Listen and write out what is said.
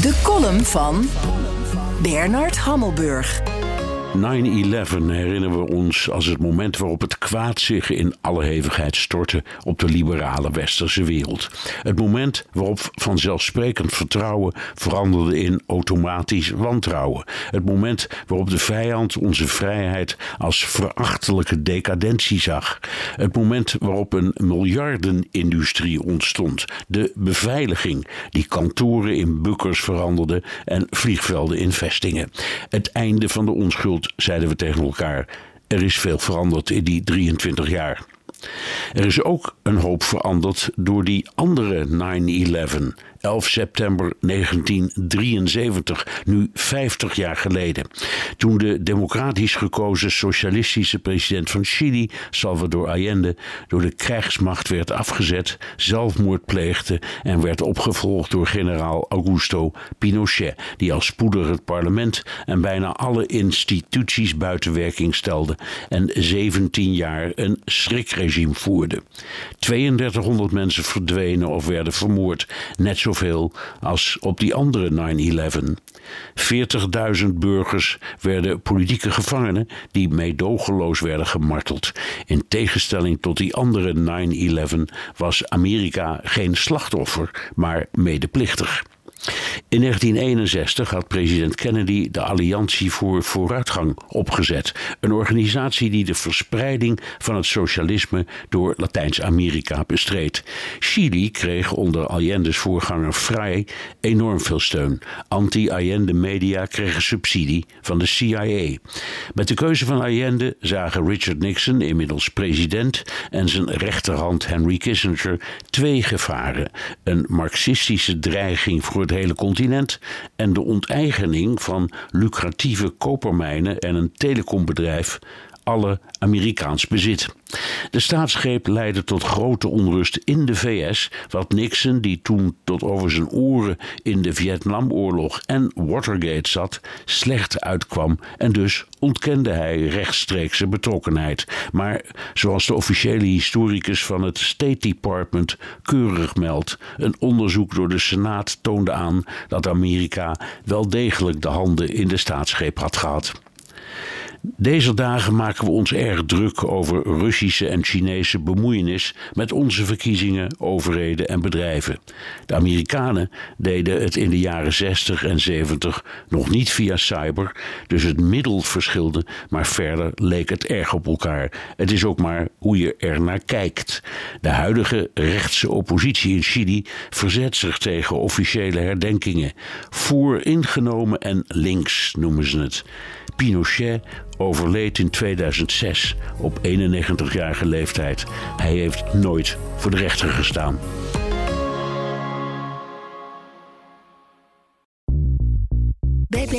De column van Bernard Hammelburg. 9-11 herinneren we ons als het moment waarop het kwaad zich in alle hevigheid stortte op de liberale westerse wereld. Het moment waarop vanzelfsprekend vertrouwen veranderde in automatisch wantrouwen. Het moment waarop de vijand onze vrijheid als verachtelijke decadentie zag. Het moment waarop een miljardenindustrie ontstond. De beveiliging die kantoren in bukkers veranderde en vliegvelden in vestingen. Het einde van de onschuld zeiden we tegen elkaar. Er is veel veranderd in die 23 jaar. Er is ook een hoop veranderd door die andere 9-11. 11 september 1973, nu 50 jaar geleden. Toen de democratisch gekozen socialistische president van Chili, Salvador Allende, door de krijgsmacht werd afgezet, zelfmoord pleegde en werd opgevolgd door generaal Augusto Pinochet, die al spoedig het parlement en bijna alle instituties buiten werking stelde en 17 jaar een schrikregime voerde. 3200 mensen verdwenen of werden vermoord, net zo zoveel als op die andere 9-11. 40.000 burgers werden politieke gevangenen die meedogenloos werden gemarteld. In tegenstelling tot die andere 9-11 was Amerika geen slachtoffer, maar medeplichtig. In 1961 had president Kennedy de Alliantie voor Vooruitgang opgezet, een organisatie die de verspreiding van het socialisme door Latijns-Amerika bestreed. Chili kreeg onder Allende's voorganger Frei enorm veel steun. Anti-Allende media kregen subsidie van de CIA. Met de keuze van Allende zagen Richard Nixon, inmiddels president, en zijn rechterhand Henry Kissinger twee gevaren: een marxistische dreiging voor het hele continent en de onteigening van lucratieve kopermijnen en een telecombedrijf alle Amerikaans bezit. De staatsgreep leidde tot grote onrust in de VS, wat Nixon, die toen tot over zijn oren in de Vietnamoorlog en Watergate zat, slecht uitkwam en dus ontkende hij rechtstreekse betrokkenheid. Maar zoals de officiële historicus van het State Department keurig meldt, een onderzoek door de Senaat toonde aan dat Amerika wel degelijk de handen in de staatsgreep had gehad. Deze dagen maken we ons erg druk over Russische en Chinese bemoeienis met onze verkiezingen, overheden en bedrijven. De Amerikanen deden het in de jaren 60 en 70 nog niet via cyber, dus het middel verschilde, maar verder leek het erg op elkaar. Het is ook maar hoe je er naar kijkt. De huidige rechtse oppositie in Chili verzet zich tegen officiële herdenkingen. Voor ingenomen en links noemen ze het. Pinochet overleed in 2006 op 91-jarige leeftijd. Hij heeft nooit voor de rechter gestaan.